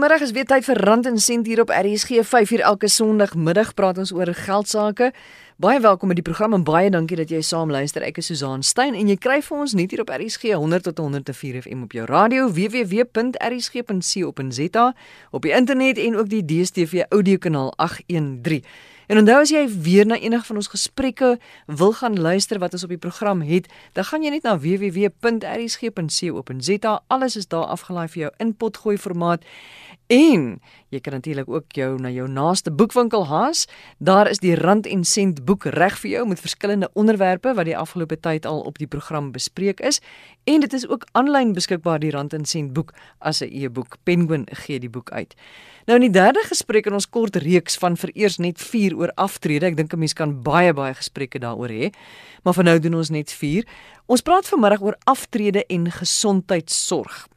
Goeiemôre, is weer tyd vir Rand en Sent hier op RSG 5uur elke Sondagmiddag praat ons oor geld sake. Baie welkom by die program en baie dankie dat jy saam luister. Ek is Susan Stein en jy kry vir ons net hier op RSG 100 tot 104 FM op jou radio www.rsg.co.za op die internet en ook die DStv audiokanaal 813. En onthou as jy weer na enige van ons gesprekke wil gaan luister wat ons op die program het, dan gaan jy net na www.rsg.co.za. Alles is daar afgelaai vir jou in potgooi formaat. En jy kan natuurlik ook jou na jou naaste boekwinkel haas. Daar is die Rand en Sent boek reg vir jou met verskillende onderwerpe wat die afgelope tyd al op die program bespreek is. En dit is ook aanlyn beskikbaar die Rand en Sent boek as 'n e-boek. Penguin gee die boek uit. Nou in die derde gesprek in ons kort reeks van vereers net 4 oor aftrede. Ek dink 'n mens kan baie baie gesprekke daaroor hê. Maar vir nou doen ons net 4. Ons praat vanmiddag oor aftrede en gesondheidsorg.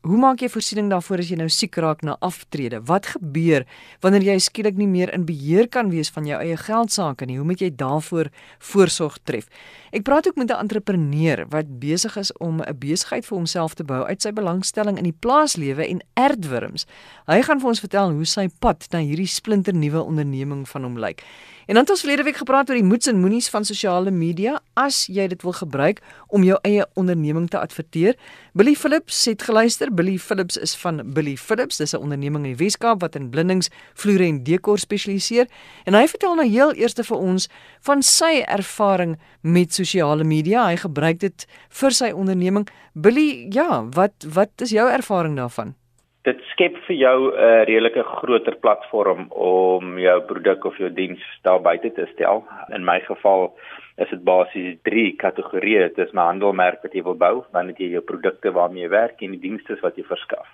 Hoe maak jy voorsiening daarvoor as jy nou siek raak na aftrede? Wat gebeur wanneer jy skielik nie meer in beheer kan wees van jou eie geld sake nie? Hoe moet jy daarvoor voorsorg tref? Ek praat ook met 'n entrepreneur wat besig is om 'n besigheid vir homself te bou uit sy belangstelling in die plaaslewe en aardwurms. Hy gaan vir ons vertel hoe sy pad na hierdie splinternuwe onderneming van hom lyk. En dan het ons verlede week gepraat oor die moets en moenies van sosiale media as jy dit wil gebruik om jou eie onderneming te adverteer. Billy Phillips het geluister. Billy Phillips is van Billy Phillips. Dis 'n onderneming in die Weskaap wat in blindings, vloere en dekor spesialiseer. En hy vertel nou heel eers vir ons van sy ervaring met sosiale media. Hy gebruik dit vir sy onderneming. Billy, ja, wat wat is jou ervaring daarvan? Dit skep vir jou 'n uh, redelike groter platform om jou produk of jou diens daar buite te stel. In my geval is dit basies drie kategorieë. Dit is my handelmerk wat jy wil bou, dan het jy jou produkte waarmee jy werk en die dienste wat jy verskaf.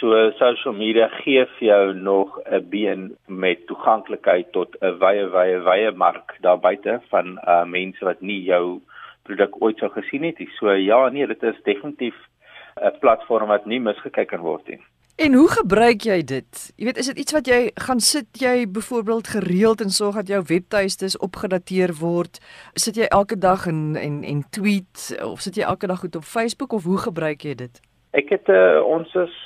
So social media gee vir jou nog 'n been met toeganklikheid tot 'n wye wye wye mark daar buite van uh, mense wat nie jou produk ooit sou gesien het nie. So ja, nee, dit is definitief 'n platform wat nie misgekyk kan word nie. En hoe gebruik jy dit? Jy weet, is dit iets wat jy gaan sit jy byvoorbeeld gereeld en sorg dat jou webtuistes opgedateer word? Sit jy elke dag en en en tweet of sit jy elke dag goed op Facebook of hoe gebruik jy dit? Ek het uh, ons is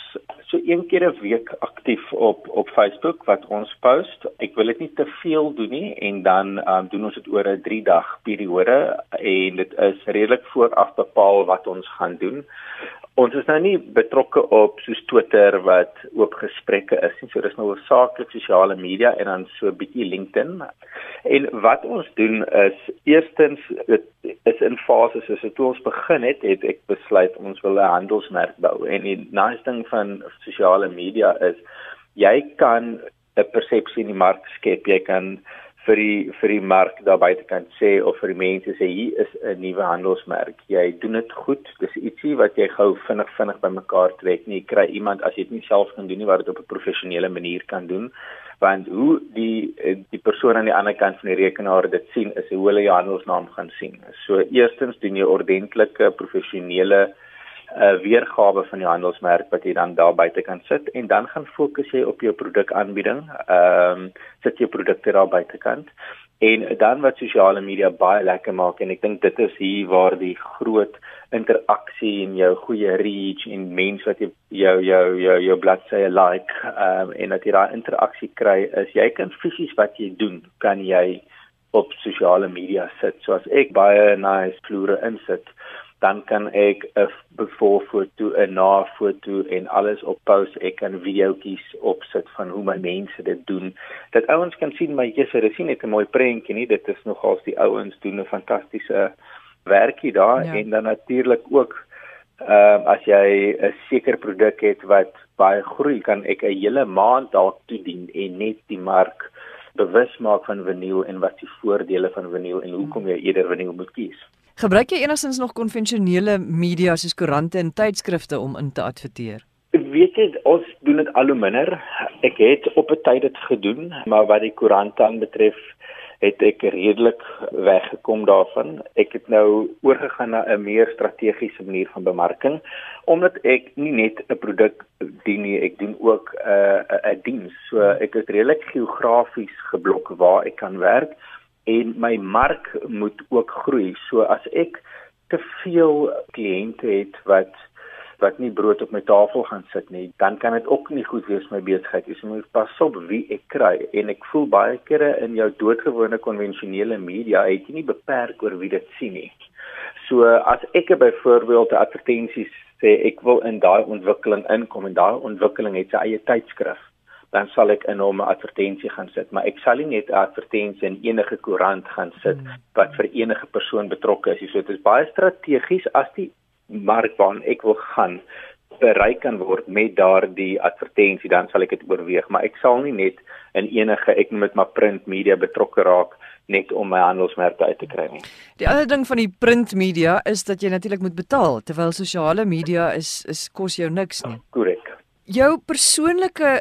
so een keer 'n week aktief op op Facebook wat ons post. Ek wil dit nie te veel doen nie en dan um, doen ons dit oor 'n 3 dag periode en dit is redelik vooraf bepaal wat ons gaan doen. Ons is nou nie betrokke op soos Twitter wat oop gesprekke is nie. So dis nou hoofsaaklik sosiale media en dan so 'n bietjie LinkedIn. En wat ons doen is eerstens dit is in fases soos toe ons begin het, het ek besluit ons wil 'n handelsmerk bou. En die nice ding van sosiale media is jy kan 'n persepsie in die mark skep. Jy kan vir die vir die mark daar buitekant sê of vir die mense sê hier is 'n nuwe handelsmerk. Jy doen dit goed. Dis ietsie wat jy gou vinnig vinnig bymekaar trek. Nie kry iemand as jy dit nie self kan doen nie wat dit op 'n professionele manier kan doen. Want hoe die die persoon aan die ander kant van die rekenaar dit sien is hoe hulle jou handelsnaam gaan sien. So eerstens doen jy ordentlike professionele 'n uh, weergawe van die handelsmerk wat jy dan daar buite kan sit en dan gaan fokus jy op jou produkaanbieding. Ehm um, sit jou produkte daar buitekant en dan wat sosiale media baie lekker maak en ek dink dit is hier waar die groot interaksie en jou goeie reach en mense wat jy jou jou jou jou bladsye like ehm um, en dat jy daai interaksie kry is jy kan fisies wat jy doen kan jy op sosiale media sit. So as ek baie nice vloere insit dan kan ek 'n voor foto, 'n na foto en alles op post. Ek kan videoetjies opsit van hoe my mense dit doen. Dat ouens kan sien my jy's hulle sien net 'n mooi prentjie nie. Dit is nogals die ouens doen 'n fantastiese werkie daar ja. en dan natuurlik ook ehm uh, as jy 'n seker produk het wat baie groei, kan ek 'n hele maand dalk toedien en net die mark bewus maak van vinyl en wat die voordele van vinyl en hoekom jy eerder vinyl moet kies. Gebruik jy enigstens nog konvensionele media soos koerante en tydskrifte om in te adverteer? Weet jy, ons doen dit al hoe minder. Ek het op 'n tyd dit gedoen, maar wat die koerante aanbetref, het ek redelik weggekom daarvan. Ek het nou oorgegaan na 'n meer strategiese manier van bemarking omdat ek nie net 'n produk dien nie, ek doen ook 'n uh, 'n diens. So ek is redelik geografies geblok waar ek kan werk en my mark moet ook groei. So as ek te veel kliënte het wat wat nie brood op my tafel gaan sit nie, dan kan dit ook nie goed wees my besigheid nie. So moet pas op wie ek kry en ek voel baie kere in jou doodgewone konvensionele media het jy nie beperk oor wie dit sien nie. So as ek byvoorbeeld 'n advertensie sê ek wil in daai ontwikkeling inkom en daai ontwikkeling het sy eie tydskrif dan sal ek in hom 'n advertensie gaan sit, maar ek sal nie net 'n advertensie in enige koerant gaan sit hmm. wat vir enige persoon betrokke is. So dit is baie strategies as die mark waarna ek wil gaan bereik kan word met daardie advertensie, dan sal ek dit oorweeg, maar ek sal nie net in enige ek noem dit maar print media betrokke raak net om my handelsmerke uit te kry nie. Die ander ding van die print media is dat jy natuurlik moet betaal terwyl sosiale media is is kos jou niks nie. Korrek. Jou persoonlike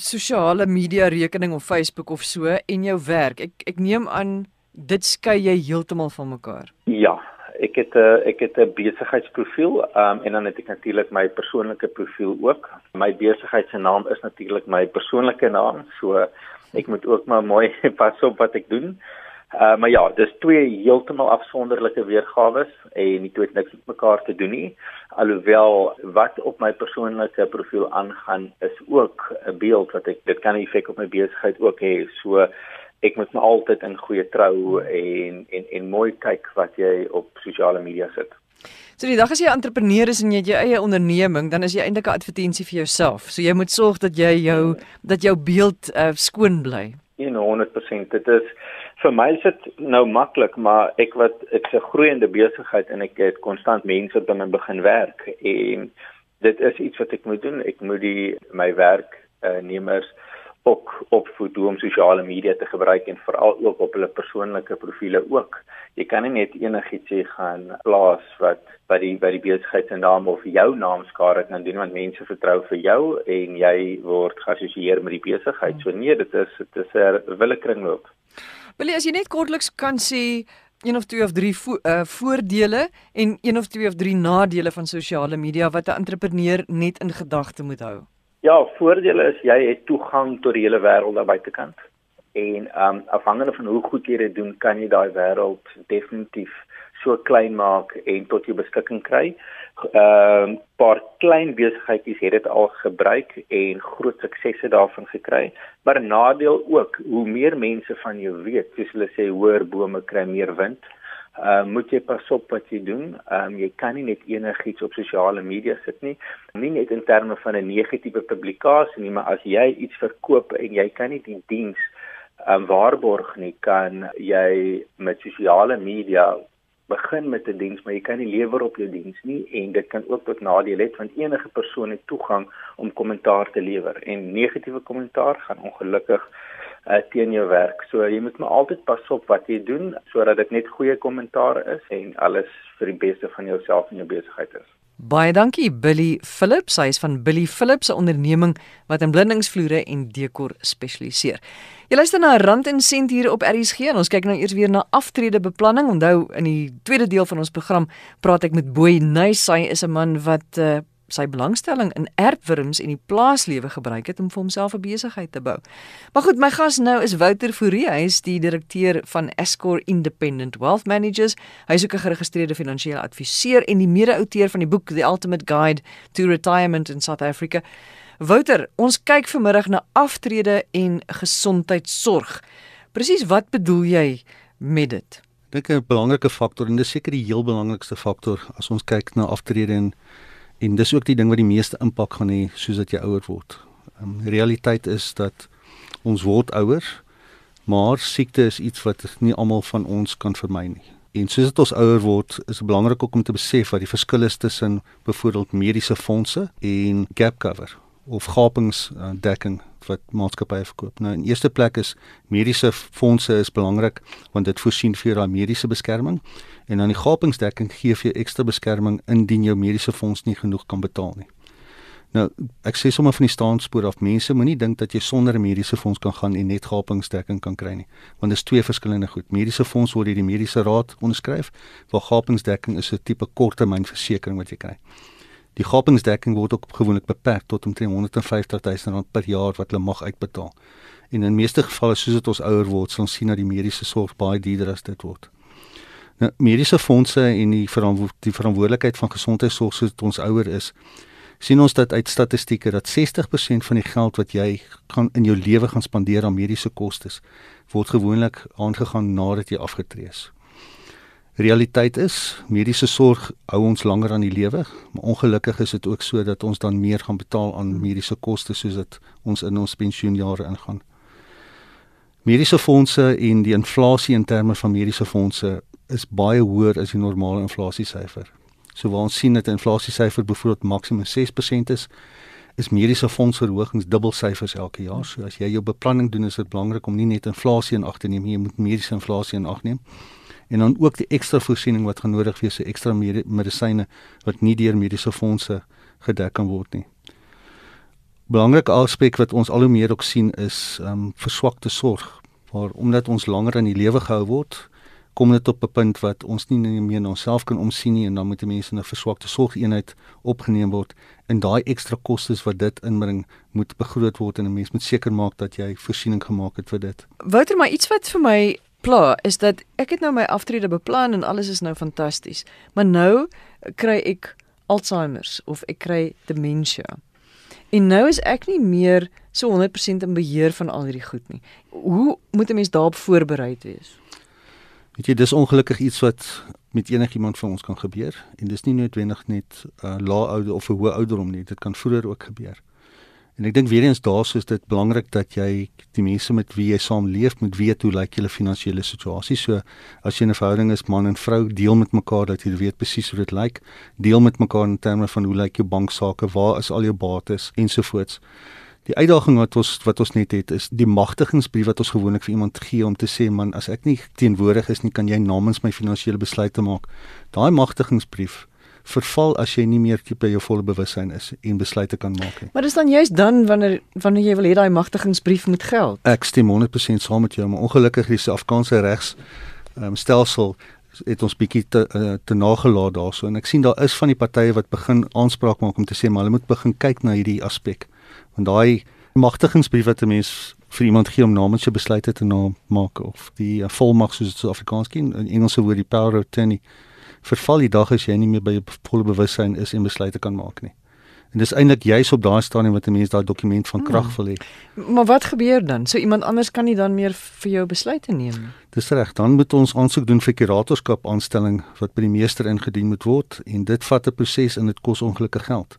sosiale media rekening of Facebook of so en jou werk. Ek ek neem aan dit skei jy heeltemal van mekaar. Ja, ek het 'n ek het 'n besigheidsprofiel um, en dan het ek natuurlik my persoonlike profiel ook. My besigheid se naam is natuurlik my persoonlike naam, so ek moet ook maar mooi pas op wat ek doen. Uh, maar ja, dis twee heeltemal afsonderlike weergawe en die twee het niks met mekaar te doen nie. Alhoewel wat op my persoonlike profiel aangaan is ook 'n beeld wat ek dit kan effek op my besigheid ook hê. So ek moet my altyd in goeie trou en en en mooi kyk wat jy op sosiale media sit. So die dag as jy 'n entrepreneur is en jy het jou eie onderneming, dan is jy eintlik 'n advertensie vir jouself. So jy moet sorg dat jy jou dat jou beeld uh, skoon bly. 100%. Dit is vir my is dit nou maklik, maar ek wat ek's 'n groeiende besigheid en ek het konstant mense binne begin werk en dit is iets wat ek moet doen. Ek moet die my werknemers uh, ook opvoed om sosiale media te gebruik en veral ook op hulle persoonlike profile ook. Jy kan nie net enigiets sê gaan plaas wat by die by die besigheid se naam of jou naam skade kan doen want mense vertrou vir jou en jy word geassosieer met die besigheid. So nee, dit is dit is 'n willekringloop. Wil jy as jy net kortliks kan sê een of twee of drie vo uh, voordele en een of twee of drie nadele van sosiale media wat 'n entrepreneur net in gedagte moet hou? Ja, voordele is jy het toegang tot die hele wêreld daar buitekant. En ehm um, afhangende van hoe goed jy dit doen, kan jy daai wêreld definitief so klein maak en tot jou beskikking kry. Ehm uh, paar klein besigheidjies het dit al gebruik en groot suksesse daarvan gekry. Maar nadeel ook, hoe meer mense van jou weet, soos hulle sê hoër bome kry meer wind. Ehm uh, moet jy pas op wat jy doen. Ehm um, jy kan nie net enigiets op sosiale media sit nie. Nie net in terme van 'n negatiewe publikasie nie, maar as jy iets verkoop en jy kan nie die diens um, waarborg nie, kan jy met sosiale media begin met 'n die diens, maar jy kan nie lewer op jou diens nie en dit kan ook tot nadeel hê want enige persoon het toegang om kommentaar te lewer en negatiewe kommentaar gaan ongelukkig uh, teen jou werk. So jy moet maar altyd pas op wat jy doen sodat dit net goeie kommentaar is en alles vir die beste van jouself en jou besigheid is. Baie dankie Billy Phillips. Hy is van Billy Phillips, 'n onderneming wat in blindingsvloere en dekor spesialiseer. Jy luister na Rand en Sent hier op RSG en ons kyk nou eers weer na aftredebeplanning. Onthou in die tweede deel van ons program praat ek met Boy Nys. Hy is 'n man wat uh, sy belangstelling in erfwurms en die plaaslewe gebruik het om vir homself 'n besigheid te bou. Maar goed, my gas nou is Wouter Fourie, hy is die direkteur van Escor Independent Wealth Managers. Hy is ook 'n geregistreerde finansiële adviseur en die mede-outeur van die boek The Ultimate Guide to Retirement in South Africa. Wouter, ons kyk vanmiddag na aftrede en gesondheidsorg. Presies wat bedoel jy met dit? Dit is 'n belangrike faktor en dis seker die heel belangrikste faktor as ons kyk na aftrede en En dis ook die ding wat die meeste impak gaan hê soos dat jy ouer word. Um, realiteit is dat ons word ouer, maar siekte is iets wat nie almal van ons kan vermy nie. En soos dit ons ouer word, is dit belangrik om te besef wat die verskil is tussen byvoorbeeld mediese fondse en gap cover of gapingsdekking wat maatskappye verkoop. Nou in eerste plek is mediese fondse is belangrik want dit voorsien vir daai mediese beskerming en dan die gapingsdekking gee vir jou ekstra beskerming indien jou mediese fonds nie genoeg kan betaal nie. Nou, ek sê sommer van die staanspoor af, mense moenie dink dat jy sonder 'n mediese fonds kan gaan en net gapingsdekking kan kry nie, want dit is twee verskillende goed. Mediese fonds word deur die mediese raad onderskryf, waar gapingsdekking is 'n tipe korttermynversekering wat jy kry. Die gapingsdekking word ook gewoonlik beperk tot omtrent 150 000 rand per jaar wat hulle mag uitbetaal. En in meeste gevalle soos dit ons ouer word, sal ons sien dat die mediese sorg baie duurder as dit word. Nou mediese fondse en die verantwo die verantwoordelikheid van gesondheidsorg soos ons ouer is, sien ons dat uit statistieke dat 60% van die geld wat jy gaan in jou lewe gaan spandeer aan mediese kostes word gewoonlik aangegaan nadat jy afgetree is. Realiteit is, mediese sorg hou ons langer aan die lewe, maar ongelukkig is dit ook so dat ons dan meer gaan betaal aan mediese koste soos dit ons in ons pensioenjare ingaan. Mediese fondse en die inflasie in terme van mediese fondse is baie hoër as die normale inflasiesyfer. So waar ons sien dat 'n inflasiesyfer byvoorbeeld maksimum 6% is, is mediese fondsverhogings dubbelsyfers elke jaar. So as jy jou beplanning doen, is dit belangrik om nie net inflasie in ag te neem nie, jy moet mediese inflasie in ag neem en dan ook die ekstra voorsiening wat gaan nodig wees, se ekstra medisyne wat nie deur mediese fondse gedek kan word nie. Belangrike aspek wat ons al hoe meer ook sien is ehm um, verswakte sorg, waar omdat ons langer in die lewe gehou word, kom dit op 'n punt wat ons nie meer na onsself kan omsien nie en dan moet mense in 'n verswakte sorgeenheid opgeneem word en daai ekstra kostes wat dit inbring moet begroot word en 'n mens moet seker maak dat jy voorsiening gemaak het vir dit. Wouter, maar iets wat vir my pla is dat ek het nou my aftrede beplan en alles is nou fantasties. Maar nou kry ek Alzheimer's of ek kry demensie. En nou is ek nie meer so 100% in beheer van al hierdie goed nie. Hoe moet 'n mens daarop voorberei wees? Weet jy, dis ongelukkig iets wat met enigiemand van ons kan gebeur en dis nie noodwendig net uh, lae ouder of 'n hoë ouderdom nie, dit kan vroeër ook gebeur. En ek dink weer eens daarso is dit belangrik dat jy die mense met wie jy saamleef moet weet hoe lyk julle finansiële situasie. So as jy 'n verhouding is man en vrou, deel met mekaar dat jy weet presies hoe dit lyk. Deel met mekaar in terme van hoe lyk jou banksaake, waar is al jou bates ensovoorts. Die uitdaging wat ons wat ons net het is die magtigingsbrief wat ons gewoonlik vir iemand gee om te sê man as ek nie teenwoordig is nie kan jy namens my finansiële besluite maak. Daai magtigingsbrief verval as jy nie meer by jou volle bewussyn is en besluite kan maak nie. Maar dis dan juist dan wanneer wanneer jy wil hê daai magtigingsbrief moet geld. Ek stem 100% saam met jou, maar ongelukkig is die Afghaanse regs um, stelsel het ons bietjie te uh, te nagelaat daarso en ek sien daar is van die partye wat begin aanspraak maak om te sê maar hulle moet begin kyk na hierdie aspek. Want daai magtigingsbrief wat 'n mens vir iemand gee om namens sy besluite te maak of die uh, volmag soos dit so Afrikaans ken in Engelse woord die power of attorney verval die dag as jy nie meer by volle bewussyn is en besluite kan maak nie. En dis eintlik juis op daai stadium wat 'n mens daai dokument van krag hmm. wil hê. Maar wat gebeur dan? So iemand anders kan nie dan meer vir jou besluite neem nie. Dis reg, dan moet ons aansoek doen vir kuratorskap aanstelling wat by die meester ingedien moet word en dit vat 'n proses en dit kos ongelukkige geld.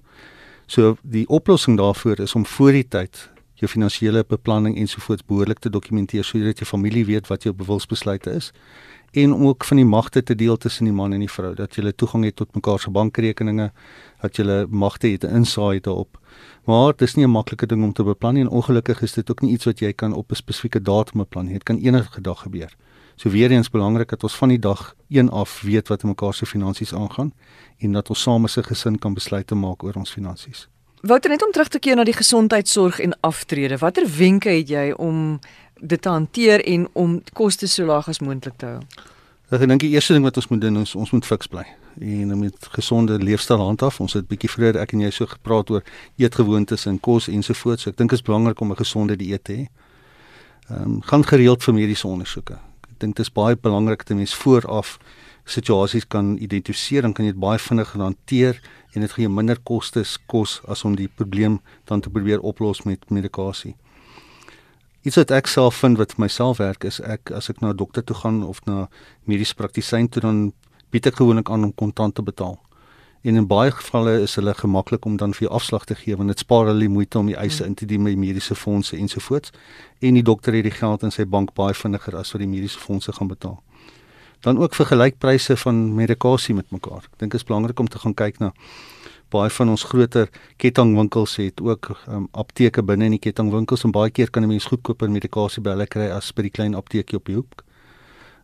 So die oplossing daarvoor is om voor die tyd jou finansiële beplanning ensovoorts behoorlik te dokumenteer sodat jou familie weet wat jou bewilsbesluite is en om ook van die magte te deel tussen die man en die vrou dat jy toegang het tot mekaar se bankrekeninge dat jy magte het insaai daarop. Maar dit is nie 'n maklike ding om te beplan nie en ongelukkig is dit ook nie iets wat jy kan op 'n spesifieke datum beplan nie. Dit kan enige dag gebeur. So weer eens belangrik dat ons van die dag 1 af weet wat mekaar se finansies aangaan en dat ons saam as 'n gesin kan besluite maak oor ons finansies. Wouter net om terug te keer na die gesondheidsorg en aftrede. Watter wenke het jy om dit te hanteer en om koste so laag as moontlik te hou? Ek dink die eerste ding wat ons moet doen is ons moet fiks bly en met gesonde leefstyl handhaaf. Ons het bietjie vroeër ek en jy so gepraat oor eetgewoontes en kos ensovoorts. So ek dink dit is belangrik om 'n gesonde dieet te hê. Ehm um, gaan gereeld vir mediese ondersoeke. Ek dink dit is baie belangrik dat mens vooraf situasies kan identifiseer en kan jy dit baie vinnig hanteer en dit gee minder kostes kos as om die probleem dan te probeer oplos met medikasie. Iets wat ek self vind wat vir myself werk is ek as ek na 'n dokter toe gaan of na mediese praktisyn toe dan bied ek gewoonlik aan om kontant te betaal. En in baie gevalle is hulle gemaklik om dan vir jou afslag te gee want dit spaar hulle die moeite om die eise in te dien by mediese fondse ensovoorts en die dokter het die geld in sy bank baie vinniger as wat die mediese fondse gaan betaal. Dan ook vergelykpryse van medikasie met mekaar. Ek dink dit is belangrik om te gaan kyk na baie van ons groter kettingwinkels het ook um, apteke binne in die kettingwinkels en baie keer kan 'n mens goedkoper medikasie by hulle kry as by die klein apteekie op die hoek.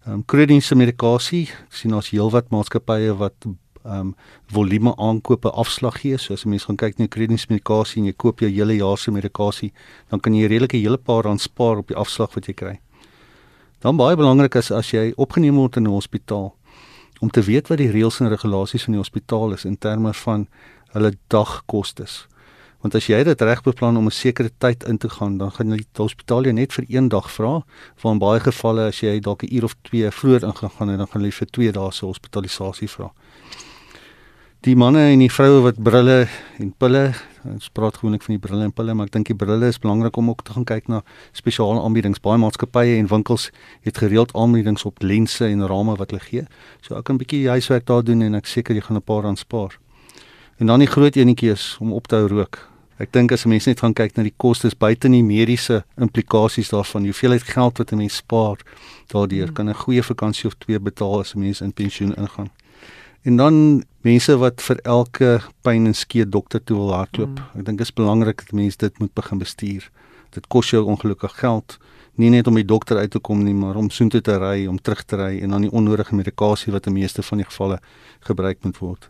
Ehm um, krediese medikasie, sien ons heelwat maatskappye wat ehm um, volume aankope afslag gee. So as 'n mens gaan kyk na krediese medikasie en jy koop jou hele jaar se medikasie, dan kan jy redelik 'n hele paar rand spaar op die afslag wat jy kry. Dan baie belangrik is as jy opgeneem word in 'n hospitaal om te weet wat die reëls en regulasies van die hospitaal is in terme van hulle dagkostes. Want as jy dit reg beplan om 'n sekere tyd in te gaan, dan gaan die hospitaal jou net vir een dag vra. Vir in baie gevalle as jy dalk 'n uur of 2 vroeër ingegaan het, dan gaan hulle vir 2 dae se hospitalisasie vra. Die manne en die vroue wat brille en pille, ons praat gewoonlik van die brille en pille, maar ek dink die brille is belangrik om ook te gaan kyk na spesiale aanbiedings. Baie maatskappye en winkels het gereeld aanbiedings op lense en rame wat hulle gee. So ek kan 'n bietjie huiswerk daar doen en ek seker jy gaan 'n paar rand spaar. En dan die groot enetjie is om op te hou rook. Ek dink as 'n mens net gaan kyk na die kostes buite die mediese implikasies daarvan, hoeveelheid geld wat 'n mens spaar daardeur, hmm. kan 'n goeie vakansie of twee betaal as 'n mens in pensioen ingaan. En dan mense wat vir elke pyn en skee dokter toe wil hardloop. Hmm. Ek dink dit is belangrik dat mense dit moet begin bestuur. Dit kos jou ongelukkig geld, nie net om die dokter uit te kom nie, maar om soontoe te ry, om terug te ry en dan die onnodige medikasie wat in meeste van die gevalle gebruik moet word.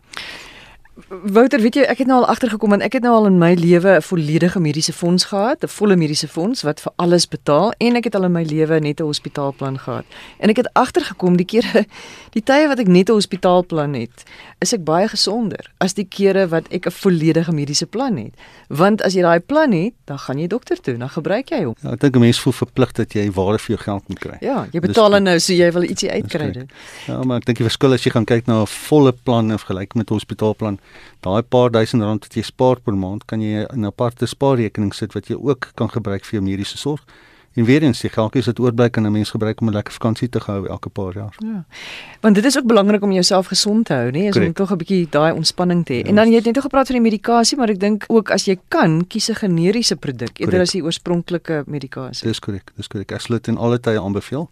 Wouter, weet jy, ek het nou al agtergekom en ek het nou al in my lewe 'n volledige mediese fonds gehad, 'n volle mediese fonds wat vir alles betaal en ek het al in my lewe net 'n hospitaalplan gehad. En ek het agtergekom die kere die tye wat ek net 'n hospitaalplan het, is ek baie gesonder as die kere wat ek 'n volledige mediese plan het. Want as jy daai plan het, dan gaan jy dokter toe, dan gebruik jy hom. Ja, ek dink 'n mens voel verplig dat jy waarde vir jou geld moet kry. Ja, jy betaal dus, nou so jy wil ietsie uitkry. Ja, maar ek dink die verskil as jy gaan kyk na 'n volle plan in vergelyking met 'n hospitaalplan daai paar duisend rand wat jy spaar per maand, kan jy in 'n aparte spaarrekening sit wat jy ook kan gebruik vir jou mediese sorg. En weer eens, die geldjies wat oorbly kan 'n mens gebruik om 'n lekker vakansie te hou elke paar jaar. Ja. Want dit is ook belangrik om jouself gesond te hou, nee, om tog 'n bietjie daai ontspanning te hê. Ja, en dan jy het net gepraat van die medikasie, maar ek dink ook as jy kan, kies 'n generiese produk eerder as die oorspronklike medikasie. Dis korrek, dis korrek. Ek sal dit in alle tye aanbeveel.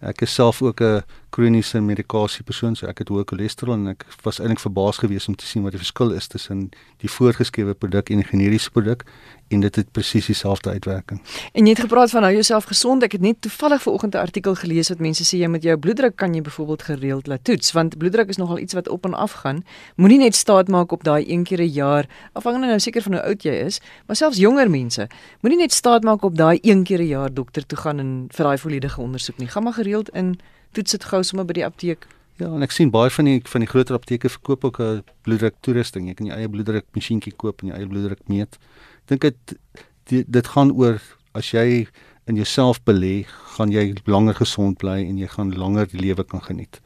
Ek is self ook 'n kroniese medikasie persoon, so ek het hoë cholesterol en ek was eintlik verbaas geweest om te sien wat die verskil is tussen die voorgeskrewe produk en die generiese produk en dit het presies dieselfde uitwerking. En jy het gepraat van hou jouself gesond. Ek het net toevallig vanoggend 'n artikel gelees wat mense sê jy met jou bloeddruk kan jy byvoorbeeld gereeld laat toets want bloeddruk is nogal iets wat op en af gaan. Moenie net staat maak op daai een keer 'n jaar afhangende nou seker van hoe oud jy is, maar selfs jonger mense. Moenie net staat maak op daai een keer 'n jaar dokter toe gaan en vir daai volledige ondersoek nie. Gaan maar gereeld in toets dit gou sommer by die apteek. Ja, en ek sien baie van die van die groter apteke verkoop ook 'n bloeddruk toerusting. Jy kan jou eie bloeddruk masjienkie koop en jou eie bloeddruk meet dink dit dit gaan oor as jy in jouself belê, gaan jy langer gesond bly en jy gaan langer die lewe kan geniet.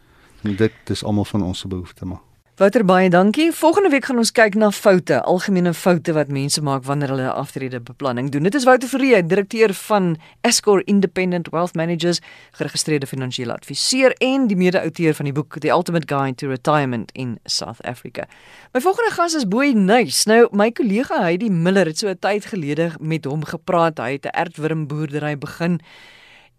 En dit is almal van ons se behoefte maar. Wouter baie dankie. Volgende week gaan ons kyk na foute, algemene foute wat mense maak wanneer hulle aftrede beplanning doen. Dit is Wouter Verree, direkteur van Escor Independent Wealth Managers, geregistreerde finansiële adviseur en die mede-outeur van die boek The Ultimate Guide to Retirement in South Africa. My volgende gas is Boy Nuis. Nou my kollega Heidi Miller het so 'n tyd gelede met hom gepraat. Hy het 'n ertwurmboerdery begin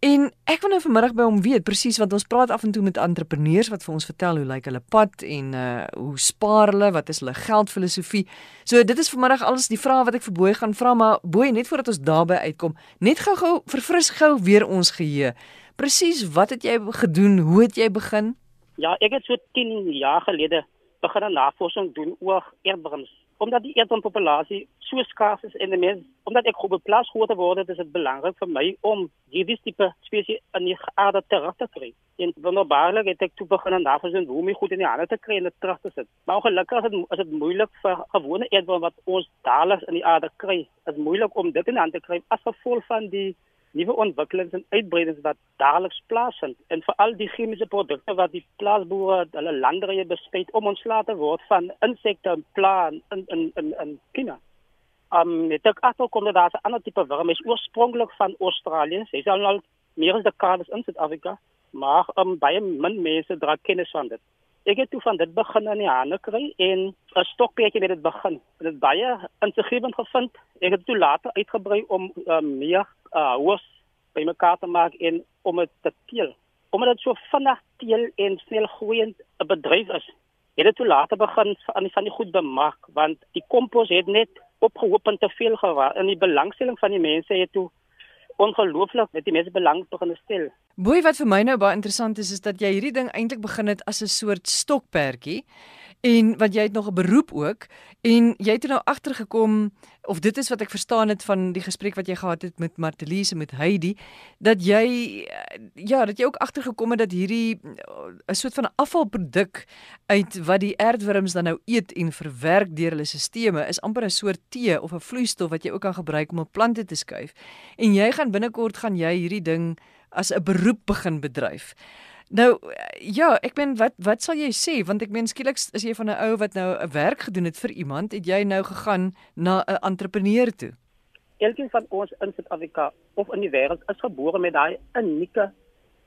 En ek wil nou vanmiddag by hom weet presies want ons praat af en toe met entrepreneurs wat vir ons vertel hoe lyk hulle pad en uh hoe spaar hulle, wat is hulle geldfilosofie. So dit is vanmiddag alles die vrae wat ek vir Boy gaan vra, maar Boy net voordat ons daarby uitkom, net gou-gou verfris gou weer ons geheue. Presies, wat het jy gedoen? Hoe het jy begin? Ja, ek het so 10 jaar gelede begin navorsing doen oor eerdbrums omdat die eetpopulasie so skaars is en die mens omdat ek groot plaas groot word is dit belangrik vir my om hierdie tipe spesies in die aarde terug te kry. En wonderbaarlik het ek toe begin navorsing hoe om goed in die aarde te kry en dit terug te sit. Maar ongelukkig is dit is dit moeilik vir gewone eetbome wat ons daagliks in die aarde kry. Dit is moeilik om dit in aan te kry as gevolg van die nuwe ontwikkelings en uitbreidings wat daagliks plaasvind en veral die chemiese produkte wat die plaasboere hulle landerye bespuit om ontslae te word van insekte en plaan in in in in China. Um het ook onder daardie ander tipe wurm is oorspronklik van Australië. Sy is al meer as dekades in Suid-Afrika, maar um baie min mense dra kennis van dit. Ek het toe van dit begin in die hande kry en 'n stokperdjie met dit begin. Dit baie insiggewend gevind. Ek het toe later uitgebrei om um, meer uh hoes by mekaar te maak en om dit te teel. Omdat dit so vinnig teel en snel groeiend 'n bedryf is. Het dit toe later begin aan die van die goed bemark want die kompos het net opgehoop en te veel geraak en die belangstelling van die mense het toe ongelooflik met die mense belang begin stel. Boei wat vir my nou baie interessant is is dat jy hierdie ding eintlik begin het as 'n soort stokperdjie en wat jy het nog 'n beroep ook en jy het er nou agtergekom of dit is wat ek verstaan het van die gesprek wat jy gehad het met Martelise met Heidi dat jy ja dat jy ook agtergekom het dat hierdie 'n soort van afvalproduk uit wat die aardwurms dan nou eet en verwerk deur hulle stelsels is amper 'n soort tee of 'n vloeistof wat jy ook kan gebruik om op plante te skuif en jy gaan binnekort gaan jy hierdie ding as 'n beroep begin bedryf. Nou ja, ek meen wat wat sal jy sê want ek meen skielik is jy van 'n ou wat nou 'n werk gedoen het vir iemand, het jy nou gegaan na 'n entrepreneur toe. Elkeen van ons in Suid-Afrika of in die wêreld is gebore met daai unieke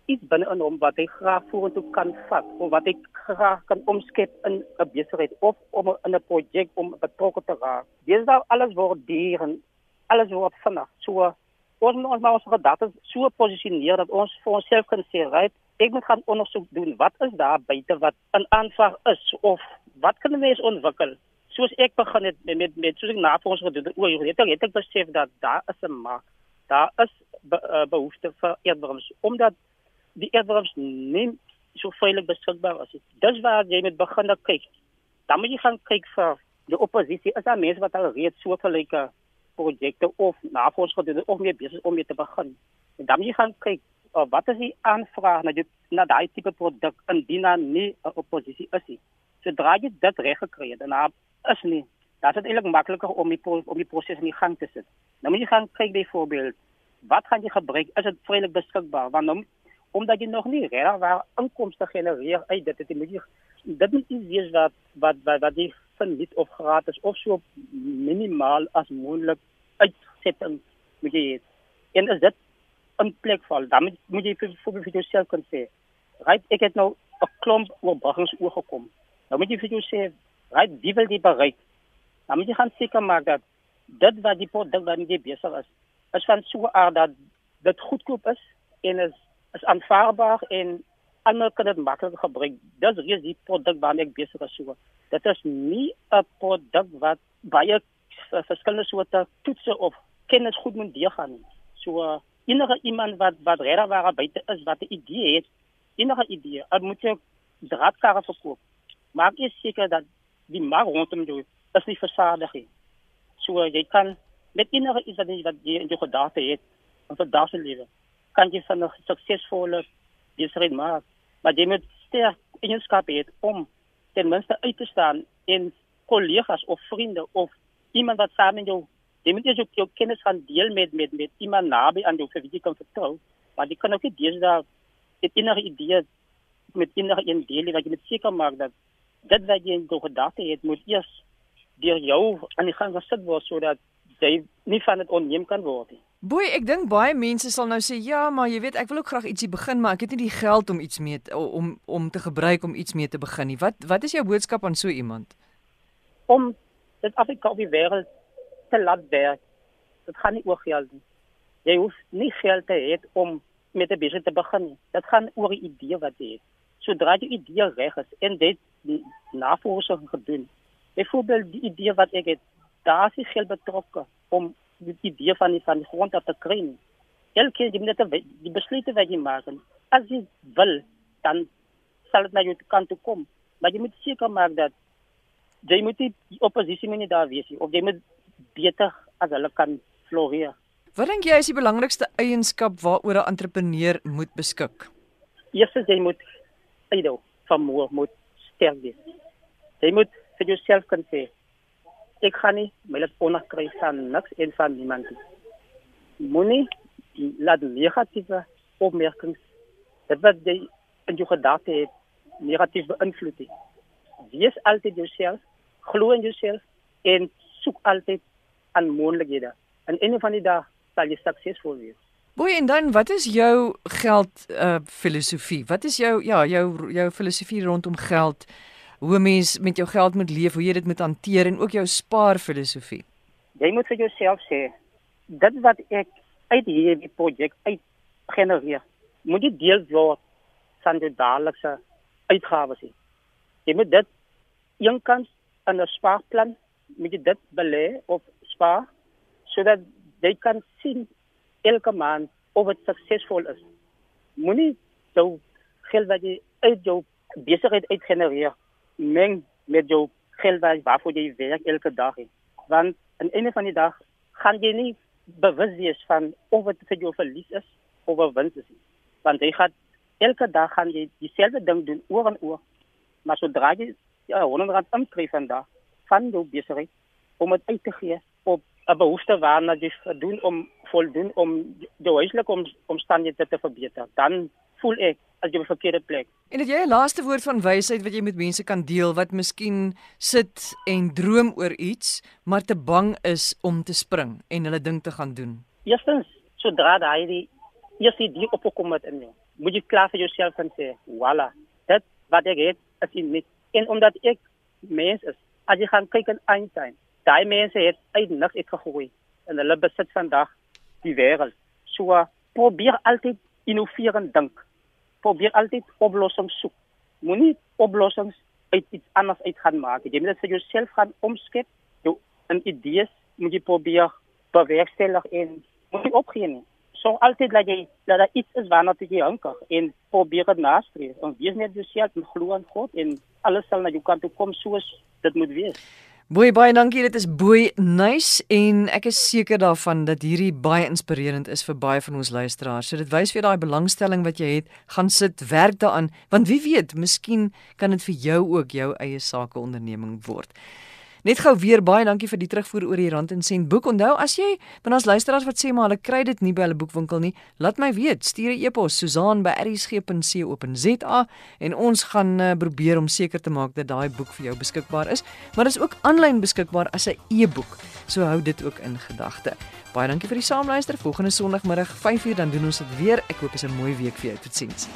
iets binne in hom wat hy graag vorentoe kan vat of wat hy graag kan omskep in 'n besigheid of om in 'n projek om betrokke te raak. Dis nou alles word duur en alles word vinnig. So ons moet ons maar ons gedagtes so posisioneer dat ons vir onsself kan sê, right, ek moet gaan ondersoek doen. Wat is daar buite wat 'n aanvraag is of wat kan mense ontwikkel? Soos ek begin het met met, met soos ek navorsing gedoen het oor het ek het ek besef dat daar is 'n mark. Daar is be, uh, behoefte vir eerdwurms omdat die eerdwurms nie so veilig beskikbaar is dis waar jy met begin kyk. Dan moet jy gaan kyk vir die oppositie. Is daar mense wat al reeds so gelyke projekte of navorsing gedoen het of meer besig om mee te begin? En dan moet jy gaan kyk uh, wat is die aanvraag na die na daai tipe produk indien daar nie 'n oppositie is nie. Sodra jy dit reg gekry het, dan is nie. Dat is eintlik makliker om die om die proses in die gang te sit. Nou moet jy gaan kyk byvoorbeeld wat gaan jy gebruik? Is dit vrylik beskikbaar? Want om, omdat jy nog nie reg waar inkomste genereer uit dit, dit moet jy dit moet iets wees wat wat wat, wat jy verniet of gratis of so minimaal as moontlik uitsetting moet jy hê. En is dit in plek val. Dan moet, jy vir vir, jouself kan sê, "Right, ek het nou 'n klomp oorbaggings oorgekom." Nou moet jy vir jou sê, "Right, wie wil jy bereik?" Dan moet jy gaan seker maak dat dit wat die produk wat jy besig is, is van so aard dat dit goedkoop is en is is aanvaarbaar en almal kan dit maklik gebruik. Dis reeds die produk waarmee ek besig is so. Dit is nie 'n produk wat baie verskillende soorte toetse of kennis goed moet deurgaan nie. So enige iemand wat wat regtig waar buite is wat 'n idee het, enige idee, dan moet jy draadkarre verkoop. Maak jy seker dat die mark rondom jou is nie versadig nie. So jy kan met enige iets wat jy wat jy in jou gedagte het, in daardie se lewe, kan jy van 'n suksesvolle besigheid maak, maar jy moet sterk eienskappe hê om ten minste uit te staan en kollegas of vriende of iemand wat saam met jou jy moet jou jou kennis gaan deel met met met iemand naby aan jou vir wie jy kan vertrou maar jy kan ook nie deesdae het enige idee met enige een deel wat jy net seker maak dat dit wat jy in jou gedagte het moet eers deur jou aan die gang gesit word sodat jy nie van dit onneem kan word nie Boy, ek dink baie mense sal nou sê ja, maar jy weet, ek wil ook graag ietsie begin, maar ek het nie die geld om iets mee te, om om te gebruik om iets mee te begin nie. Wat wat is jou boodskap aan so iemand? Om dit Afrika op die wêreld te laat werk. Dit gaan nie oor geld nie. Jy hoef nie geld te hê om met 'n besigheid te begin. Dit gaan oor 'n idee wat jy het. Sodra jy idee reg is en dit navorsing gedoen. Byvoorbeeld die idee wat ek het, daar is geld betrokke om die idee van die van die grond af te kry. Elke jy moet dit die besluite wat jy maak. As jy wil, dan sal dit na jou kant toe kom. Maar jy moet seker maak dat jy moet die oppositie moet nie daar wees nie of jy moet beter as hulle kan floreer. Wat dink jy is die belangrikste eienskap waaroor 'n entrepreneur moet beskik? Eerstens jy moet idol vermoë moet sterk wees. Jy moet vir jouself kan sê ek gaan nie my laat onderkry van niks en van niemand nie. Moenie laat negatiewe opmerkings dit wat jy in jou gedagte het negatief beïnvloed nie. Wees altyd jouself, glo in jouself en soek altyd aan moontlikhede. En een van die dae sal jy suksesvol wees. Boy en dan wat is jou geld uh filosofie? Wat is jou ja, jou jou filosofie rondom geld? Hoe mens met jou geld moet leef, hoe jy dit moet hanteer en ook jou spaar filosofie. Jy moet vir jouself sê dit wat ek uit hierdie projek uit genereer, moet jy deel word van jou daaglikse uitgawes. Jy moet dit eenkant in 'n spaarplan moet jy dit belê of spaar sodat jy kan sien elke maand of dit suksesvol is. Moenie jou geld wat jy uit jou besigheid uit genereer meng met jou geld waarvoor jy werk elke dag. He. Want aan einde van die dag gaan jy nie bewus wees van of dit vir jou verlies is of 'n wins is. Want jy gaan elke dag gaan jy dieselfde ding doen oor en oor. Maar sodra jy ja, 100 rand inkry vandag van jou besigheid om dit uit te gee op 'n behoefte waarna jy doen om voldoen om jou huislike om, omstandighede te verbeter, dan voel ek as jy op 'n verkeerde plek. En het jy 'n laaste woord van wysheid wat jy met mense kan deel wat miskien sit en droom oor iets, maar te bang is om te spring en hulle ding te gaan doen? Eerstens, sodra daai die eerste idee opkom met in jou, moet jy klaar vir jouself en sê, "Voilà, dit wat ek het, is in my." En omdat ek mens is, as jy gaan kyk in Einstein, daai mense het uit niks uitgegroei en hulle besit vandag die wêreld. So probeer altyd innoverend dink probeer altyd oplossings soek. Moenie oplossings uit iets anders uit gaan maak. Jy moet dit vir jouself gaan omskep. Jou in idees moet jy probeer bewerkstellig en moet jy opgee nie. So altyd laat jy dat daar iets is waarna jy hanker en probeer dit nastreef. En wees net jouself en glo aan God en alles sal na jou kant toe kom soos dit moet wees. Boy baie dankie dit is boy nice en ek is seker daarvan dat hierdie baie inspirerend is vir baie van ons luisteraars. So dit wys vir daai belangstelling wat jy het, gaan sit werk daaraan want wie weet, miskien kan dit vir jou ook jou eie sake onderneming word. Net gou weer baie dankie vir die terugvoer oor die Rand en Sent boek. Onthou as jy van ons luisteraars wat sê maar hulle kry dit nie by hulle boekwinkel nie, laat my weet. Stuur 'n e-pos susaan@rsg.co.za en ons gaan uh, probeer om seker te maak dat daai boek vir jou beskikbaar is. Maar dit is ook aanlyn beskikbaar as 'n e-boek. So hou dit ook in gedagte. Baie dankie vir die saamluister. Volgende Sondagmiddag 5uur dan doen ons dit weer. Ek hoop dit is 'n mooi week vir jou. Totsiens.